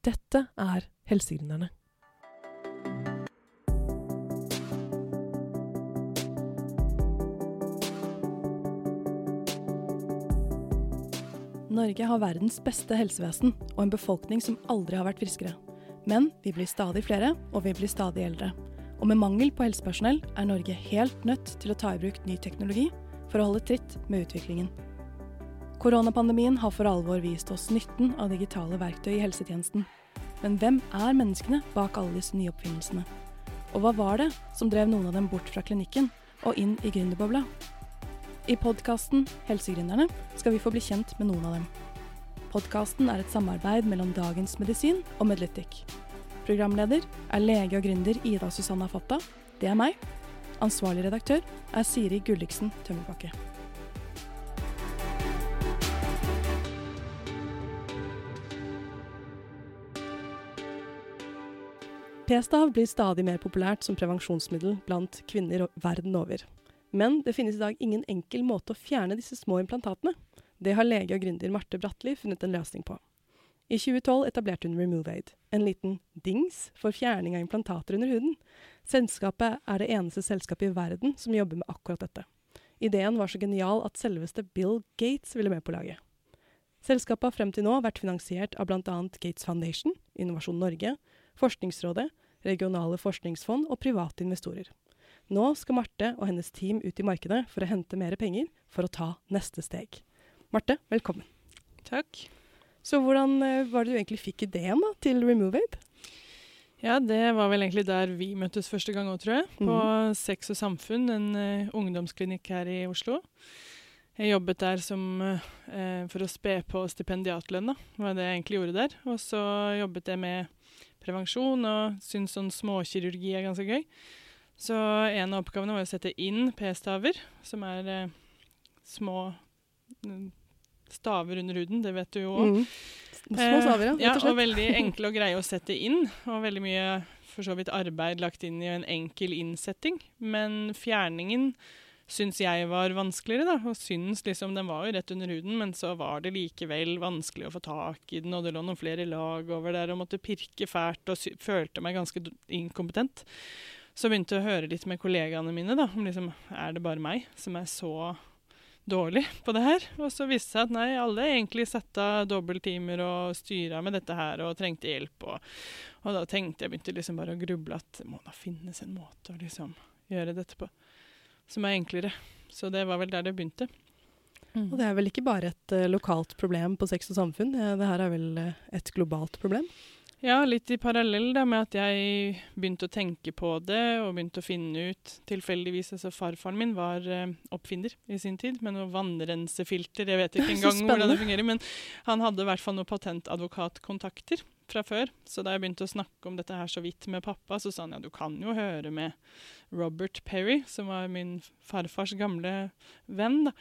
Dette er Helsegründerne. Norge har verdens beste helsevesen og en befolkning som aldri har vært friskere. Men vi blir stadig flere, og vi blir stadig eldre. Og med mangel på helsepersonell er Norge helt nødt til å ta i bruk ny teknologi for å holde tritt med utviklingen. Koronapandemien har for alvor vist oss nytten av digitale verktøy i helsetjenesten. Men hvem er menneskene bak alle disse nye oppfinnelsene? Og hva var det som drev noen av dem bort fra klinikken og inn i gründerbobla? I podkasten Helsegründerne skal vi få bli kjent med noen av dem. Podkasten er et samarbeid mellom Dagens Medisin og Medlytic. Programleder er lege og gründer Ida Susanna Fatta. Det er meg. Ansvarlig redaktør er Siri Gulliksen Tømmerbakke. P-stav blir stadig mer populært som prevensjonsmiddel blant kvinner verden over. Men det finnes i dag ingen enkel måte å fjerne disse små implantatene. Det har lege og gründer Marte Bratli funnet en løsning på. I 2012 etablerte hun RemoveAid, en liten dings for fjerning av implantater under huden. Selskapet er det eneste selskapet i verden som jobber med akkurat dette. Ideen var så genial at selveste Bill Gates ville med på laget. Selskapet har frem til nå vært finansiert av bl.a. Gates Foundation, Innovasjon Norge, Forskningsrådet, regionale forskningsfond og private investorer. Nå skal Marte og hennes team ut i markedet for å hente mer penger for å ta neste steg. Marte, velkommen. Takk. Så hvordan eh, var det du egentlig fikk ideen da, til RemoveAid? Ja, det var vel egentlig der vi møttes første gang òg, tror jeg. På mm. Sex og Samfunn, en uh, ungdomsklinikk her i Oslo. Jeg jobbet der som, uh, for å spe på stipendiatlønn, da. Det var det jeg egentlig gjorde der. Og så jobbet jeg med prevensjon og syns sånn småkirurgi er ganske gøy. Så en av oppgavene var å sette inn p-staver, som er eh, små mm, staver under huden. Det vet du jo òg. Mm. Små staver, ja. ja og veldig enkle og greie å sette inn. Og veldig mye for så vidt arbeid lagt inn i en enkel innsetting. Men fjerningen syns jeg var vanskeligere, da. Og syns liksom Den var jo rett under huden, men så var det likevel vanskelig å få tak i den, og det lå noen flere lag over der, og måtte pirke fælt, og følte meg ganske inkompetent. Så begynte jeg å høre litt med kollegaene mine da, om liksom, er det bare meg som er så dårlig på det her. Og så viste det seg at nei, alle egentlig satte av dobbelttimer og styra med dette her og trengte hjelp. Og, og, da tenkte jeg begynte liksom bare å gruble at det må da finnes en måte å liksom gjøre dette på som er enklere. Så det var vel der det begynte. Mm. Og det er vel ikke bare et uh, lokalt problem på Sex og samfunn, det her er vel uh, et globalt problem? Ja, litt i parallell da, med at jeg begynte å tenke på det og begynte å finne ut Tilfeldigvis altså Farfaren min var uh, oppfinner i sin tid med noe vannrensefilter. Jeg vet ikke engang hvordan det fungerer, men han hadde i hvert fall noen patentadvokatkontakter fra før. Så da jeg begynte å snakke om dette her så vidt med pappa, så sa han ja, du kan jo høre med Robert Perry, som var min farfars gamle venn. da.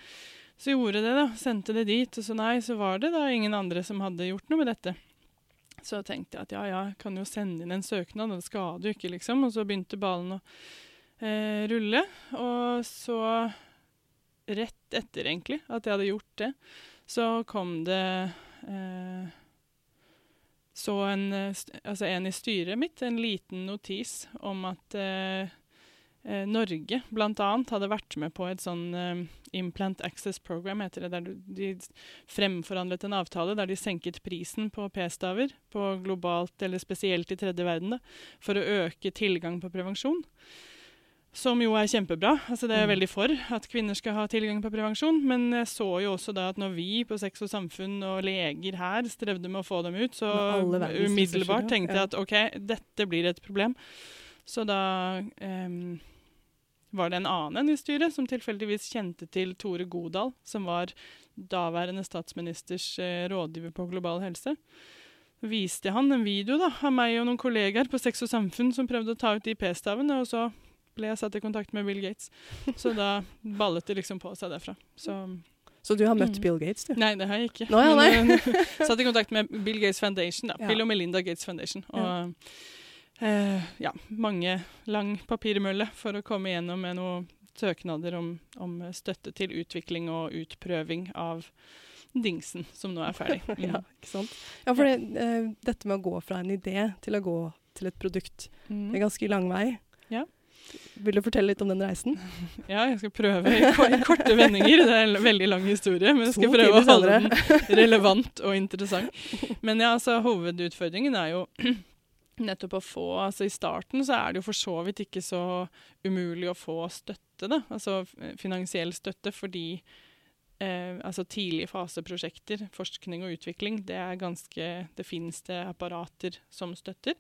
Så gjorde det, da. Sendte det dit. Og så nei, så var det da ingen andre som hadde gjort noe med dette. Så tenkte jeg at ja, ja, kan jo sende inn en søknad, det skader jo ikke, liksom. Og så begynte ballen å eh, rulle. Og så, rett etter egentlig at jeg hadde gjort det, så kom det eh, så en, eh, altså en, i styret mitt en liten notis om at eh, eh Norge bl.a. hadde vært med på et sånn eh, Implant Access Program, heter det, der de fremforhandlet en avtale der de senket prisen på p-staver på globalt, eller spesielt i tredje verden, da, for å øke tilgang på prevensjon. Som jo er kjempebra. Altså det er jeg mm. veldig for at kvinner skal ha tilgang på prevensjon. Men jeg så jo også da at når vi på Sex og Samfunn og leger her strevde med å få dem ut, så umiddelbart tenkte jeg at OK, dette blir et problem. Så da um, var det en annen i styret som tilfeldigvis kjente til Tore Godal, som var daværende statsministers eh, rådgiver på global helse. Viste han en video da, av meg og noen kollegaer på Sex og Samfunn som prøvde å ta ut de p-stavene, og så ble jeg satt i kontakt med Bill Gates. Så da ballet det liksom på seg derfra. Så, så du har møtt mm. Bill Gates, du? Nei, det har jeg ikke. Nå, ja, nei. Men, satt i kontakt med Bill Gates Foundation, da. Ja. Bill og Melinda Gates Foundation. Og ja eh, ja, mange lang papirmølle for å komme gjennom med noen søknader om, om, støtte til utvikling og utprøving av dingsen som nå er ferdig. Mm. ja, ikke sant. Ja, for det, eh, dette med å gå fra en idé til å gå til et produkt, Mm. det er ganske lang vei. Ja. Vil du fortelle litt om den reisen? Ja, jeg skal prøve i korte vendinger. Det er en veldig lang historie, men jeg skal prøve å holde den relevant og interessant. Men ja, altså, hovedutfordringen er jo nettopp å få altså I starten så er det jo for så vidt ikke så umulig å få støtte, da. Altså finansiell støtte, fordi eh, altså tidlige faseprosjekter, forskning og utvikling, det er ganske Det finnes det apparater som støtter.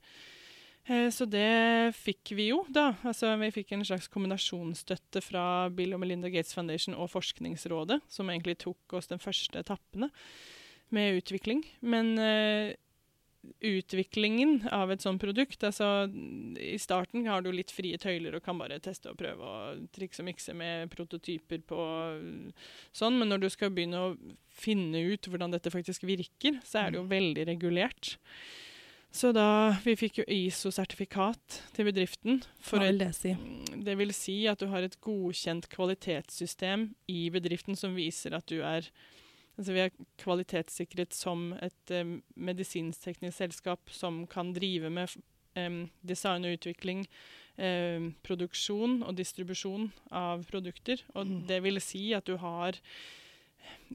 Eh, Så det fikk vi jo, da. Altså, vi fikk en slags kombinasjonsstøtte fra Bill og Melinda Gates Foundation og Forskningsrådet, som egentlig tok oss den første etappene med utvikling. Men eh, utviklingen av et sånt produkt altså I starten har du litt frie tøyler og kan bare teste og prøve og trikse og mikse med prototyper på sånn, men når du skal begynne å finne ut hvordan dette faktisk virker, så er det jo veldig regulert. Så da Vi fikk jo ISO-sertifikat til bedriften. Hva vil det si? det vil si at du har et godkjent kvalitetssystem i bedriften som viser at du er Altså vi er kvalitetssikret som et eh, medisinskteknisk selskap som kan drive med em, design og utvikling, em, produksjon og distribusjon av produkter. Og Mm. det vil si at du har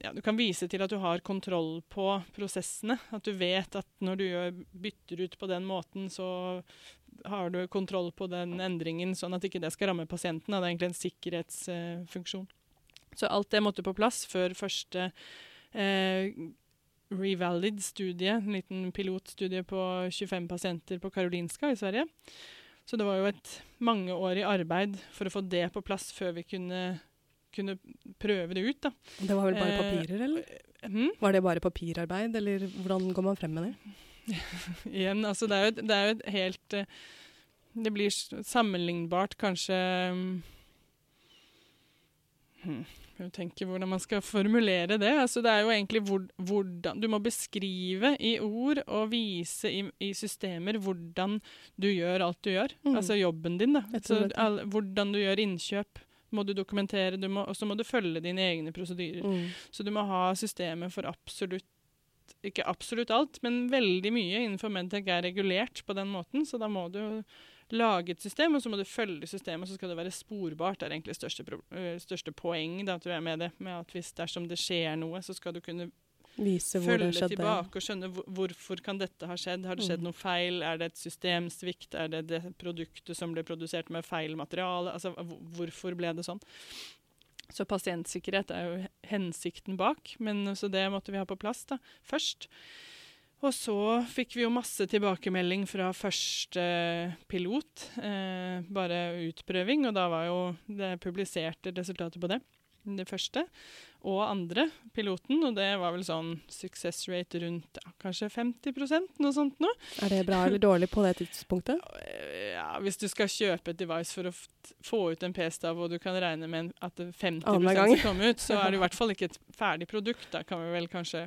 ja, Du kan vise til at du har kontroll på prosessene. At du vet at når du gjør, bytter ut på den måten, så har du kontroll på den endringen, sånn at ikke det skal ramme pasienten. Det er egentlig en sikkerhetsfunksjon. så alt det måtte på plass før første eh, Revalid-studie, en liten pilotstudie på 25 pasienter på Karolinska i Sverige. Så det var jo et mangeårig arbeid for å få det på plass før vi kunne, kunne prøve det ut. da. Det var vel bare Eh, papirer, eller? Mm? Var det bare papirarbeid, eller hvordan går man frem med det? Igjen, altså det er jo et, det er jo et helt eh, Det blir sammenlignbart kanskje mm, Jeg tenker hvordan man skal formulere det. Altså det er jo egentlig hvor, hvordan Du må beskrive i ord og vise i, i systemer hvordan du gjør alt du gjør. Mm. Altså jobben din, da. Jeg Så all, hvordan du gjør innkjøp må du dokumentere, du må, og så må du følge dine egne prosedyrer. Mm. Så du må ha systemer for absolutt Ikke absolutt alt, men veldig mye innenfor Medtech er regulert på den måten. Så da må du lage et system, og så må du følge systemet, og så skal det være sporbart. Det er egentlig største, øh, største poeng da, tror jeg, med det. Med at hvis dersom det skjer noe, så skal du kunne Vise følge tilbake og skjønne hvor, hvorfor kan dette ha skjedd. Har det skjedd Mm. noe feil? Er det et systemsvikt? Er det det produktet som ble produsert med feil materiale? Altså, hvorfor ble det sånn? Så pasientsikkerhet er jo hensikten bak, men så det måtte vi ha på plass da, først. Og så fikk vi jo masse tilbakemelding fra første pilot, eh, bare utprøving, og da var jo det publiserte resultatet på det, det første. Og andre piloten, og det var vel sånn success rate rundt ja, kanskje 50% noe sånt nå. Er det bra eller dårlig på det tidspunktet? Ja, hvis du skal kjøpe et device for å få ut en p-stav, og du kan regne med at det 50 Annenhver gang. skal komme ut, så er det i hvert fall ikke et ferdig produkt. Da kan vi vel kanskje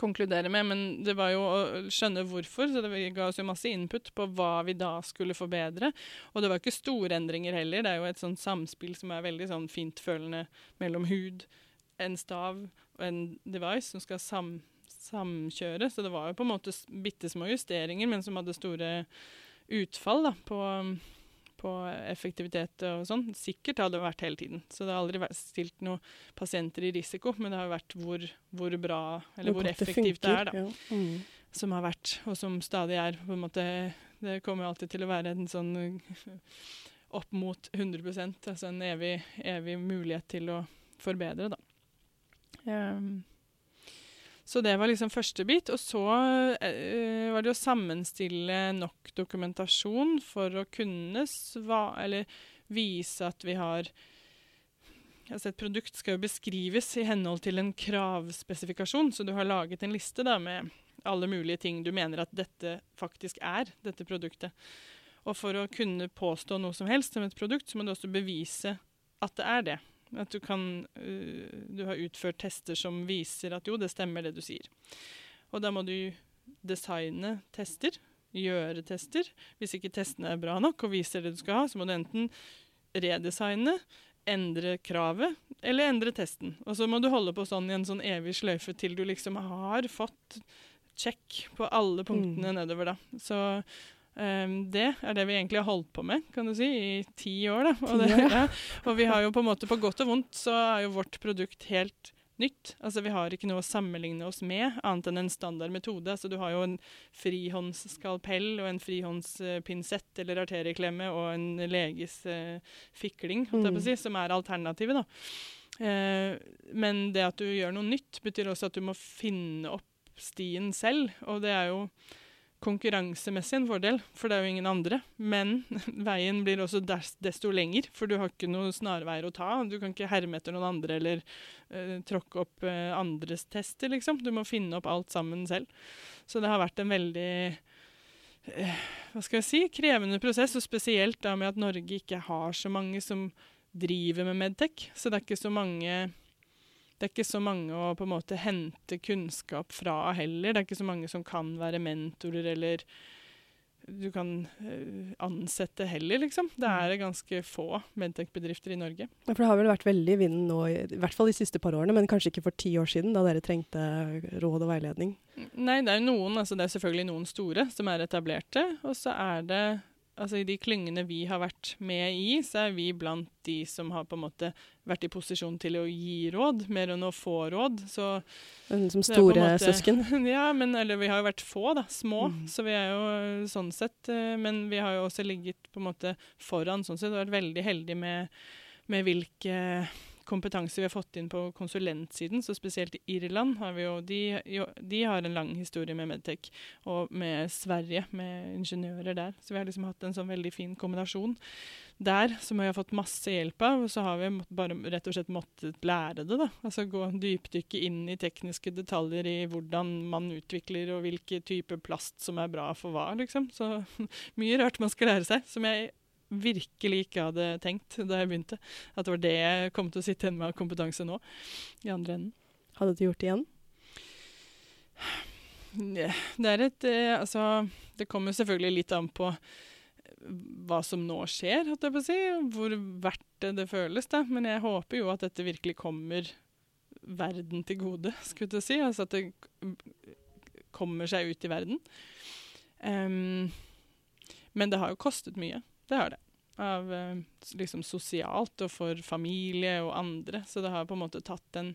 konkludere med. Men det var jo å skjønne hvorfor, så det ga oss jo masse input på hva vi da skulle forbedre. Og det var ikke store endringer heller. Det er jo et sånt samspill som er veldig sånn fintfølende mellom hud, en stav og en device som skal sam samkjøre. Så det var jo på en måte bitte små justeringer, men som hadde store utfall da, på, på effektivitet og sånn. Sikkert har det vært hele tiden. Så det har aldri vært stilt noen pasienter i risiko, men det har vært hvor, hvor bra, eller hvor Hvor effektivt det er, da. Ja. Mm. Som har vært, og som stadig er. på en måte, Det kommer alltid til å være en sånn opp mot 100% altså en evig, evig mulighet til å forbedre, da. Ehm, så det var liksom første bit. Og så eh, var det å sammenstille nok dokumentasjon for å kunne sva eller vise at vi har Altså Et produkt skal jo beskrives i henhold til en kravspesifikasjon, så du har laget en liste da med alle mulige ting du mener at dette faktisk er, dette produktet. Og for å kunne påstå noe som helst som et produkt, så må du også bevise at det er det. At du kan uh, Du har utført tester som viser at jo, det stemmer det du sier. Og da må du designe tester, gjøre tester. Hvis ikke testene er bra nok og viser det du skal ha, så må du enten redesigne endre kravet eller endre testen. Og så må du holde på sånn i en sånn evig sløyfe til du liksom har fått check på alle punktene Mm. nedover, da. Så ehm, det er det vi egentlig har holdt på med, kan du si, i ti år, da. Og, det, ja. og vi har jo på en måte, på godt og vondt, så er jo vårt produkt helt nytt. Altså Vi har ikke noe å sammenligne oss med, annet enn en standard metode. Altså Du har jo en frihåndsskalpell og en frihåndspinsett eller arterieklemme og en leges uh, fikling, Mm. si, som er alternativet. da. Uh, men det at du gjør noe nytt, betyr også at du må finne opp stien selv. Og det er jo konkurransemessig en fordel, for det er jo ingen andre. Men veien blir også des desto lenger, for du har ikke noen snarveier å ta. Du kan ikke herme etter noen andre eller uh, tråkke opp uh, andres tester, liksom. Du må finne opp alt sammen selv. Så det har vært en veldig uh, hva skal jeg si, krevende prosess, og spesielt da med at Norge ikke har så mange som driver med Medtech. Så det er ikke så mange det er ikke så mange å på en måte hente kunnskap fra heller. Det er ikke så mange som kan være mentorer eller du kan eh, ansette heller, liksom. Det er ganske få Medtech-bedrifter i Norge. Ja, For det har vel vært veldig i vinden nå, i, i hvert fall de siste par årene, men kanskje ikke for ti år siden, da dere trengte råd og veiledning. Nei, det er jo noen, altså det er selvfølgelig noen store som er etablerte, og så er det Altså I de klyngene vi har vært med i, så er vi blant de som har på en måte vært i posisjon til å gi råd, mer enn å få råd. Så som store måte- søsken. ja, men eller vi har jo vært få, da. Små. Mm. Så vi er jo sånn sett eh, Men vi har jo også ligget på en måte foran sånn sett og vært veldig heldige med, med hvilke kompetanse vi har fått inn på konsulentsiden. Så spesielt i Irland har vi jo de, jo de har en lang historie med Medtech. Og med Sverige, med ingeniører der. Så vi har liksom hatt en sånn veldig fin kombinasjon der som vi har fått masse hjelp av. Og så har vi bare rett og slett måttet lære det, da. Altså gå dypdykke inn i tekniske detaljer i hvordan man utvikler og hvilke typer plast som er bra for hva, liksom. Så mye rart man skal lære seg, som jeg virkelig ikke hadde tenkt da jeg begynte. At det var det jeg kom til å sitte igjen med av kompetanse nå, i andre enden. Hadde du gjort det igjen? Det er et eh, Altså, det kommer selvfølgelig litt an på hva som nå skjer, holdt jeg på å si. Hvor verdt det det føles, da. Men jeg håper jo at dette virkelig kommer verden til gode, skulle jeg si. Altså at det kommer seg ut i verden. Um, men det har jo kostet mye. Det har det. Av eh, liksom sosialt og for familie og andre. Så det har på en måte tatt en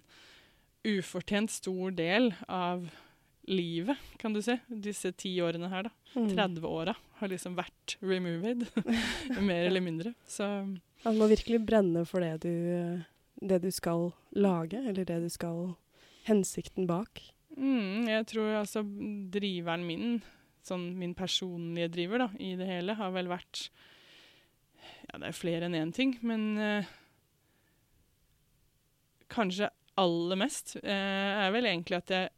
ufortjent stor del av livet, kan du si. Disse ti årene her, da. Mm. 30-åra har liksom vært removed. Mer eller mindre. Så du må virkelig brenne for det du, det du skal lage, eller det du skal Hensikten bak. mm, jeg tror altså driveren min, sånn min personlige driver da, i det hele, har vel vært Ja, det er flere enn én ting, men eh, kanskje aller mest eh, er vel egentlig at jeg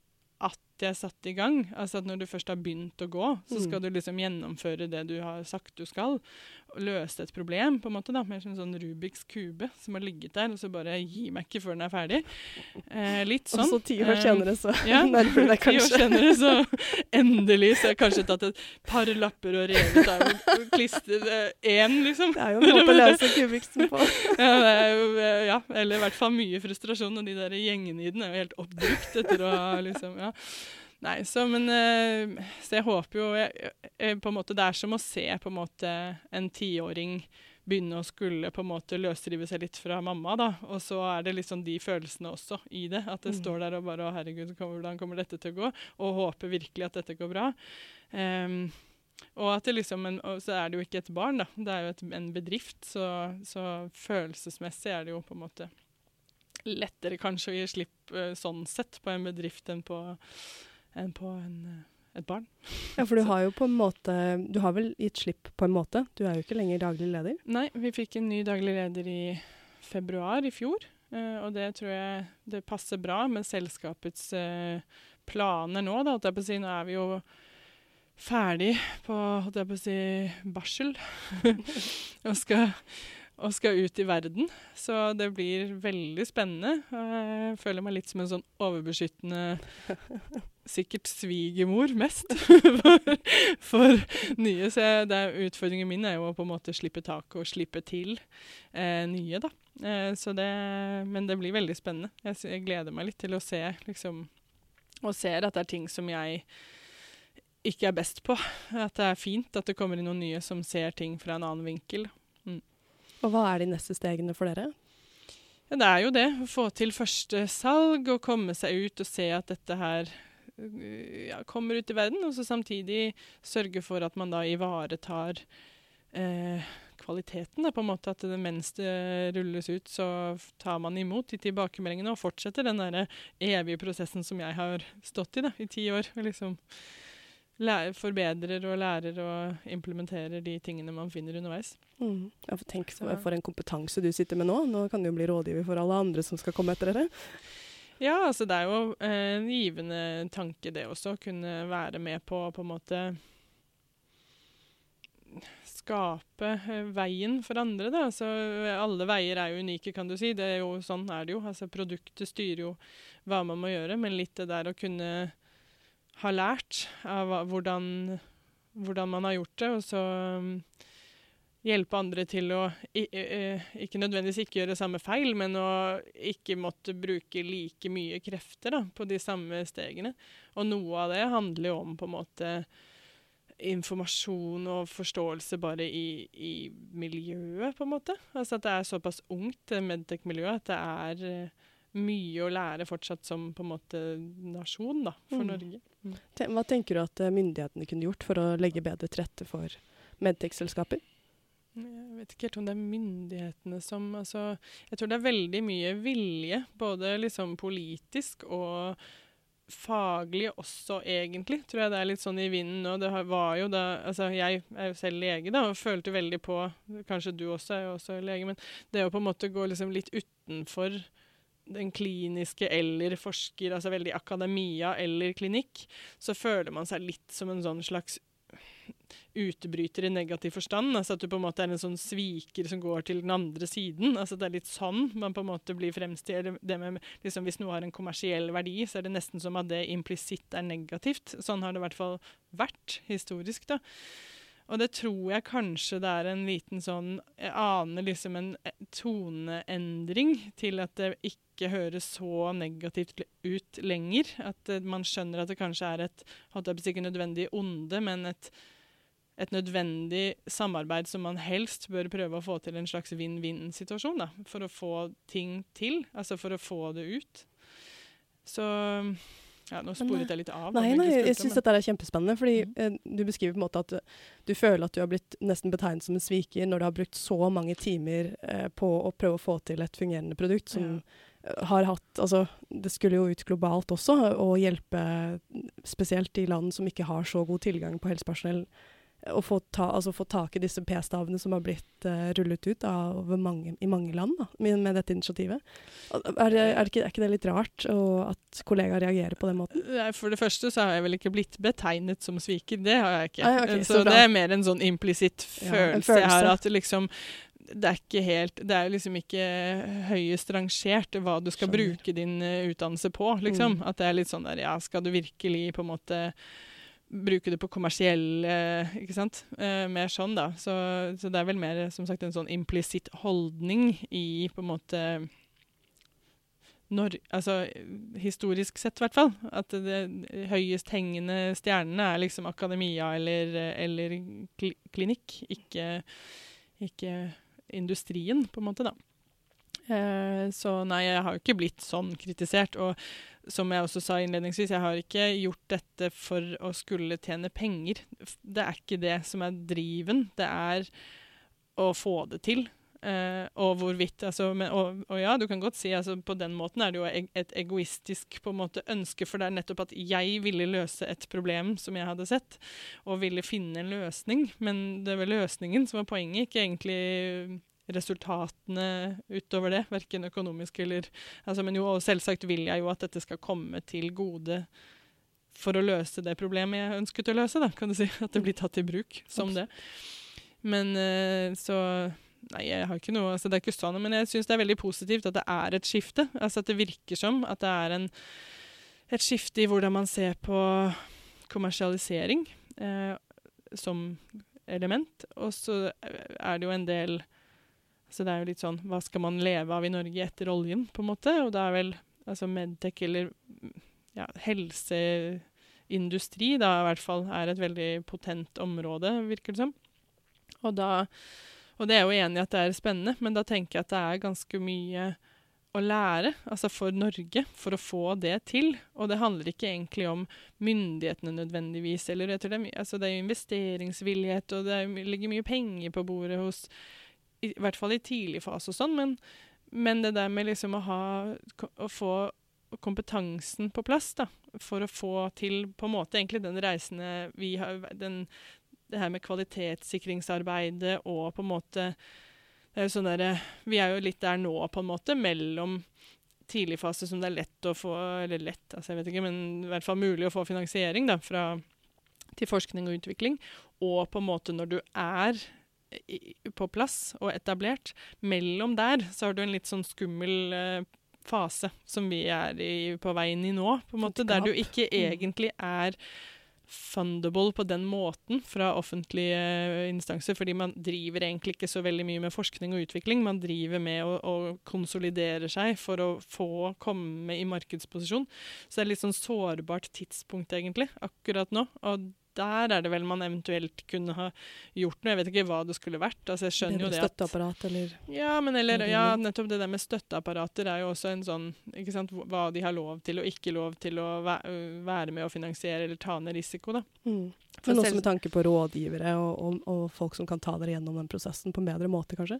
at jeg satt i gang. Altså at Når du først har begynt å gå, så Mm. skal du liksom gjennomføre det du har sagt du skal. Og løse et problem, på en måte da, Mer som en sånn Rubiks kube som har ligget der, og så bare gi meg ikke før den er ferdig. Eh, litt sånn. Og så ti år Eh, senere, så ja, nærmer du deg Ti år kanskje. senere, så endelig så har jeg kanskje tatt et par lapper og revet av og klistret én, liksom. Det er jo en måte å løse kubiksen på. Ja, jo, eh, ja, eller i hvert fall mye frustrasjon, og de der gjengene i den er jo helt oppbrukt etter å ha liksom, ja. Nei, så, men eh, Så jeg håper jo jeg, jeg, på en måte Det er som å se på en måte en tiåring begynne å skulle på en måte løsrive seg litt fra mamma, da. Og så er det liksom de følelsene også i det. At det Mm. står der og bare Å, herregud, hvordan kommer dette til å gå? Og håper virkelig at dette går bra. Um, og at det liksom en, så er det jo ikke et barn, da. Det er jo et, en bedrift, så, så følelsesmessig er det jo på en måte lettere kanskje å gi slipp eh, sånn sett på en bedrift enn på, enn på en, eh, et barn. Ja, for du har jo på en måte Du har vel gitt slipp på en måte? Du er jo ikke lenger daglig leder? Nei, vi fikk en ny daglig leder i februar i fjor. Uh, og det tror jeg det passer bra med selskapets uh, planer nå. Da, jeg på å si. Nå er vi jo ferdig på holdt jeg på å si, barsel. og skal og skal ut i verden. Så det blir veldig spennende. Jeg føler meg litt som en sånn overbeskyttende Sikkert svigermor mest for, for, nye. Så jeg, utfordringen min er jo å på en måte slippe taket og slippe til eh, nye, da. Eh, det, men det blir veldig spennende. Jeg, jeg, gleder meg litt til å se, liksom Og ser at det er ting som jeg ikke er best på. At det er fint at det kommer inn noen nye som ser ting fra en annen vinkel. Og hva er de neste stegene for dere? Ja, det er jo det. Å få til første salg og komme seg ut og se at dette her ja, kommer ut i verden. Og så samtidig sørge for at man da ivaretar eh, kvaliteten. Da, på en måte At det, mens det rulles ut, så tar man imot de tilbakemeldingene og fortsetter den der evige prosessen som jeg har stått i da, i ti år. liksom lærer, forbedrer og lærer og implementerer de tingene man finner underveis. Mm. Ja, for tenk så. for en kompetanse du sitter med nå. Nå kan du jo bli rådgiver for alle andre som skal komme etter dere. Ja, altså det er jo en givende tanke det også, å kunne være med på på en måte skape veien for andre. Da. Altså, alle veier er jo unike, kan du si. Det er jo, sånn er det jo. Altså, produktet styrer jo hva man må gjøre, men litt det der å kunne har lært av hvordan, hvordan, man har gjort det, og så um, hjelpe andre til å i, ikke nødvendigvis ikke gjøre samme feil, men å ikke måtte bruke like mye krefter da, på de samme stegene. Og noe av det handler jo om på en måte informasjon og forståelse bare i, i miljøet, på en måte. Altså at det er såpass ungt, medtech-miljøet, at det er mye å lære fortsatt som på en måte nasjon da, for mm. Norge. Hva tenker du at eh, myndighetene kunne gjort for å legge bedre til rette for medtech-selskaper? Jeg vet ikke helt om det er myndighetene som altså, Jeg tror det er veldig mye vilje, både liksom politisk og faglig også, egentlig. Tror jeg det er litt sånn i vinden nå. Det var jo da Altså, jeg er jo selv lege, da, og følte veldig på Kanskje du også er jo også lege, men det å på en måte gå liksom litt utenfor den kliniske eller forsker, altså veldig akademia eller klinikk, så føler man seg litt som en sånn slags utebryter i negativ forstand. altså At du på en måte er en sånn sviker som går til den andre siden. altså Det er litt sånn man på en måte blir fremstilt. Liksom, hvis noe har en kommersiell verdi, så er det nesten som at det implisitt er negativt. Sånn har det i hvert fall vært historisk. da. Og det tror jeg kanskje det er en liten sånn Jeg aner liksom en eh, toneendring til at det ikke høres så negativt ut lenger. At uh, man skjønner at det kanskje er et ikke nødvendig onde, men et, et nødvendig samarbeid som man helst bør prøve å få til en slags vinn-vinn-situasjon. For å få ting til, altså for å få det ut. Så ja, Nå sporet jeg litt av. Nei, nei, jeg syns dette er kjempespennende. fordi mm. eh, Du beskriver på en måte at du, du, føler at du har blitt nesten betegnet som en sviker når du har brukt så mange timer eh, på å prøve å få til et fungerende produkt som ja. Eh, har hatt Altså, det skulle jo ut globalt også, og hjelpe spesielt i land som ikke har så god tilgang på helsepersonell å få, ta, altså få, tak i disse P-stavene som har blitt uh, rullet ut av mange, i mange land da, med, med, dette initiativet. Er, det, er, det ikke, er, ikke, det litt rart og at kollegaer reagerer på den måten? For det første så har jeg vel ikke blitt betegnet som sviker. Det har jeg ikke. Ah, okay, så, så det er mer en sånn implisitt følelse, ja, jeg har. At liksom det er ikke helt Det er liksom ikke høyest rangert hva du skal Skjønner. bruke din uh, utdannelse på, liksom. Mm. At det er litt sånn der Ja, skal du virkelig på en måte bruke det på kommersiell Ikke sant? Eh, mer sånn, da. Så, så, det er vel mer som sagt en sånn implisitt holdning i på en måte når, altså, historisk sett, i hvert fall. At det høyest hengende stjernene er liksom akademia eller, eller klinikk, ikke, ikke, industrien, på en måte, da. Eh, så nei, jeg har jo ikke blitt sånn kritisert. Og som jeg også sa innledningsvis, jeg har ikke gjort dette for å skulle tjene penger. Det er ikke det som er driven. Det er å få det til. Uh, og hvorvidt altså, men, og, og, ja, du kan godt si altså, på den måten er det jo et egoistisk på en måte ønske, for det er nettopp at jeg ville løse et problem som jeg hadde sett, og ville finne en løsning. Men det var løsningen som var poenget, ikke egentlig resultatene utover det. Verken økonomisk eller altså, Men jo, selvsagt vil jeg jo at dette skal komme til gode for å løse det problemet jeg ønsket å løse, da, kan du si. At det blir tatt i bruk som det. Men uh, så Nei, jeg har ikke noe, altså det er ikke sånn, men jeg syns det er veldig positivt at det er et skifte. Altså At det virker som at det er en, et skifte i hvordan man ser på kommersialisering eh, som element. Og så er det jo en del Så det er jo litt sånn Hva skal man leve av i Norge etter oljen, på en måte? Og da er vel altså Medtech eller ja, helseindustri da i hvert fall er et veldig potent område, virker det som. Og, da, og det er jo enig at det er spennende, men da tenker jeg at det er ganske mye å lære, altså for Norge, for å få det til. Og det handler ikke egentlig om myndighetene nødvendigvis. eller jeg tror Det er, altså det er investeringsvillighet, og det er, ligger mye penger på bordet hos I, i hvert fall i tidlig fase og sånn, men, men, det der med liksom å ha Å få kompetansen på plass, da, for å få til på en måte egentlig den reisende vi har den, det her med kvalitetssikringsarbeidet og på en måte det er jo sånn der, Vi er jo litt der nå, på en måte, mellom tidlig fase som det er lett å få Eller lett, altså jeg vet ikke, men i hvert fall mulig å få finansiering da, fra, til forskning og utvikling. Og på en måte når du er på plass og etablert, mellom der så har du en litt sånn skummel eh, fase som vi er i, på inn i nå, på en måte, der du ikke mm. egentlig er fundable på den måten fra offentlige instanser, fordi man driver egentlig ikke så veldig mye med forskning og utvikling. Man driver med å, å konsolidere seg for å få komme i markedsposisjon. Så det er litt sånn sårbart tidspunkt, egentlig, akkurat nå. Og der er det vel man eventuelt kunne ha gjort noe. Jeg vet ikke hva det skulle vært. Altså, jeg skjønner jo det at støtteapparat, eller Ja, men eller, ja, nettopp det der med støtteapparater er jo også en sånn ikke sant, Hva de har lov til og ikke lov til å være med å finansiere eller ta ned risiko, da. Mm. Men også med tanke på rådgivere og, og, og, folk som kan ta dere gjennom den prosessen på en bedre måte, kanskje?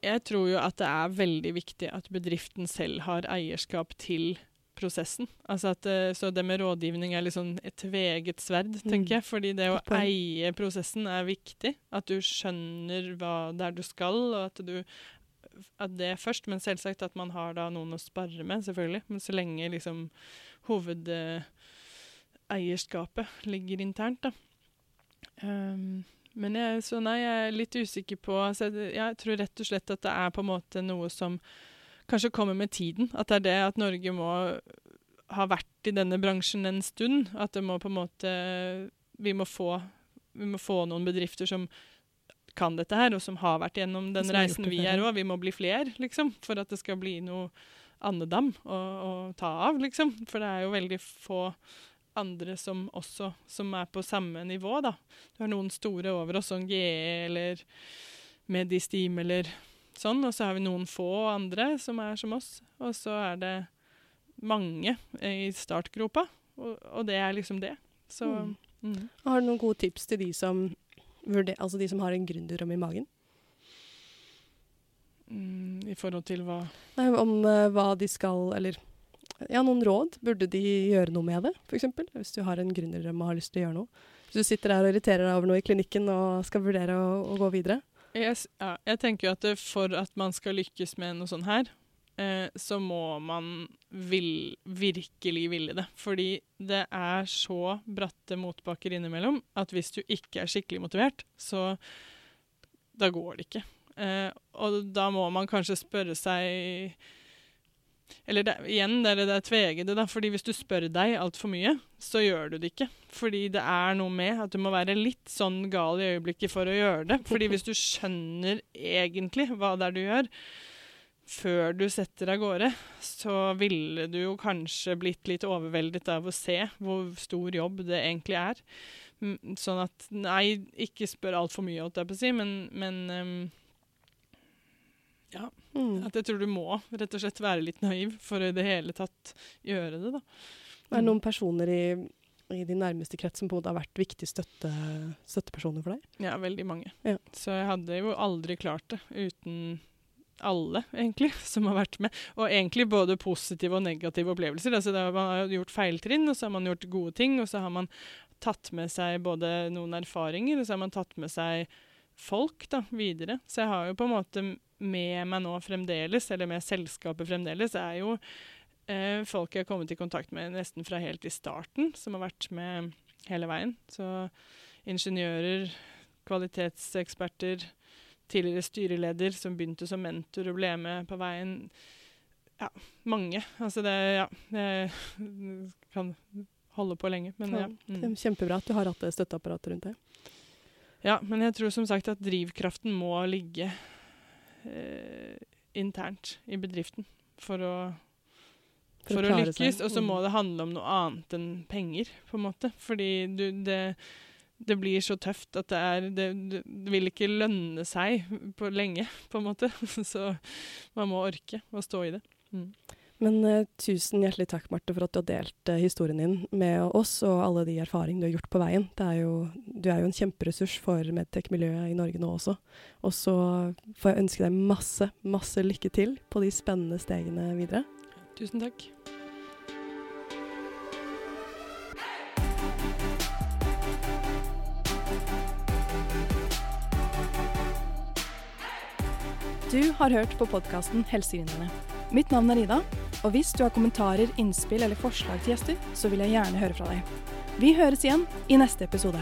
Jeg tror jo at det er veldig viktig at bedriften selv har eierskap til prosessen. Altså at, eh, så det med rådgivning er liksom et tveget sverd, mm. tenker jeg. Fordi det å eie prosessen er viktig. At du skjønner hva det er du skal, og at du at det først. Men selvsagt at man har da noen å spare med, selvfølgelig. Men så lenge liksom hovedeierskapet ligger internt, da. Um, men jeg, så nei, jeg er litt usikker på altså, Jeg tror rett og slett at det er på en måte noe som kanskje kommer med tiden. At det er det at Norge må ha vært i denne bransjen en stund. At det må på en måte Vi må få, vi må få noen bedrifter som kan dette her, og som har vært gjennom den reisen vi er òg. Vi må bli flere, liksom, for at det skal bli noe andedam å, å, ta av, liksom. For det er jo veldig få andre som også som er på samme nivå, da. Du har noen store over oss, som GE eller Medistim eller sånn. Og så har vi noen få andre som er som oss. Og så er det mange i startgropa, og, og det er liksom det. Så mm. Mm. Har du noen gode tips til de som, altså de som har en gründerdrøm i magen? Mm, I forhold til hva? Nei, om uh, hva de skal Eller ja, noen råd. Burde de gjøre noe med det, f.eks.? Hvis du har en gründerdrøm og har lyst til å gjøre noe. Hvis du sitter der og irriterer deg over noe i klinikken og skal vurdere å, å gå videre. Jeg, ja, jeg tenker jo at det, for at man skal lykkes med noe sånt her, eh, så må man vil, virkelig ville det. Fordi det er så bratte motbakker innimellom at hvis du ikke er skikkelig motivert, så da går det ikke. Eh, og da må man kanskje spørre seg eller det, igjen, det er det tvegede, da. Fordi hvis du spør deg altfor mye, så gjør du det ikke. Fordi det er noe med at du må være litt sånn gal i øyeblikket for å gjøre det. Fordi hvis du skjønner egentlig hva det er du gjør, før du setter av gårde, så ville du jo kanskje blitt litt overveldet av å se hvor stor jobb det egentlig er. Sånn at Nei, ikke spør altfor mye, holdt jeg på å si, men, men um, ja. Mm. At jeg tror du må rett og slett være litt naiv for å i det hele tatt gjøre det. da. Er det noen personer i, i din nærmeste krets som på en måte har vært viktige støtte, støttepersoner for deg? Ja, veldig mange. Ja. Så jeg hadde jo aldri klart det uten alle, egentlig, som har vært med. Og egentlig både positive og negative opplevelser. Altså, det, man har gjort feiltrinn, og så har man gjort gode ting, og så har man tatt med seg både noen erfaringer, og så har man tatt med seg folk da, videre. Så jeg har jo på en måte med meg nå fremdeles, eller med selskapet fremdeles, er jo eh, folk jeg har kommet i kontakt med nesten fra helt i starten, som har vært med hele veien. Så ingeniører, kvalitetseksperter, tidligere styreleder som begynte som mentor og ble med på veien. Ja, mange. Altså det Ja. Det kan holde på lenge, men ja. ja mm. kjempebra at du har hatt det støtteapparatet rundt deg. Ja, men jeg tror som sagt at drivkraften må ligge eh, internt i bedriften for å, For å for å klare lykkes. Og så må Mm. det handle om noe annet enn penger, på en måte. Fordi du, det, det blir så tøft at det er det, det vil ikke lønne seg på lenge, på en måte. Så man må orke å stå i det. Mm. Men eh, tusen hjertelig takk, Marte, for at du har delt eh, historien din med oss og alle de erfaringene du har gjort på veien. Det er jo, du er jo en kjemperessurs for Medtech-miljøet i Norge nå også. Og så får jeg ønske deg masse, masse lykke til på de spennende stegene videre. Tusen takk. Du har hørt på podkasten Helsegründerne. Mitt navn er Ida, og hvis du har kommentarer, innspill eller forslag til gjester, så vil jeg gjerne høre fra deg. Vi høres igjen i neste episode.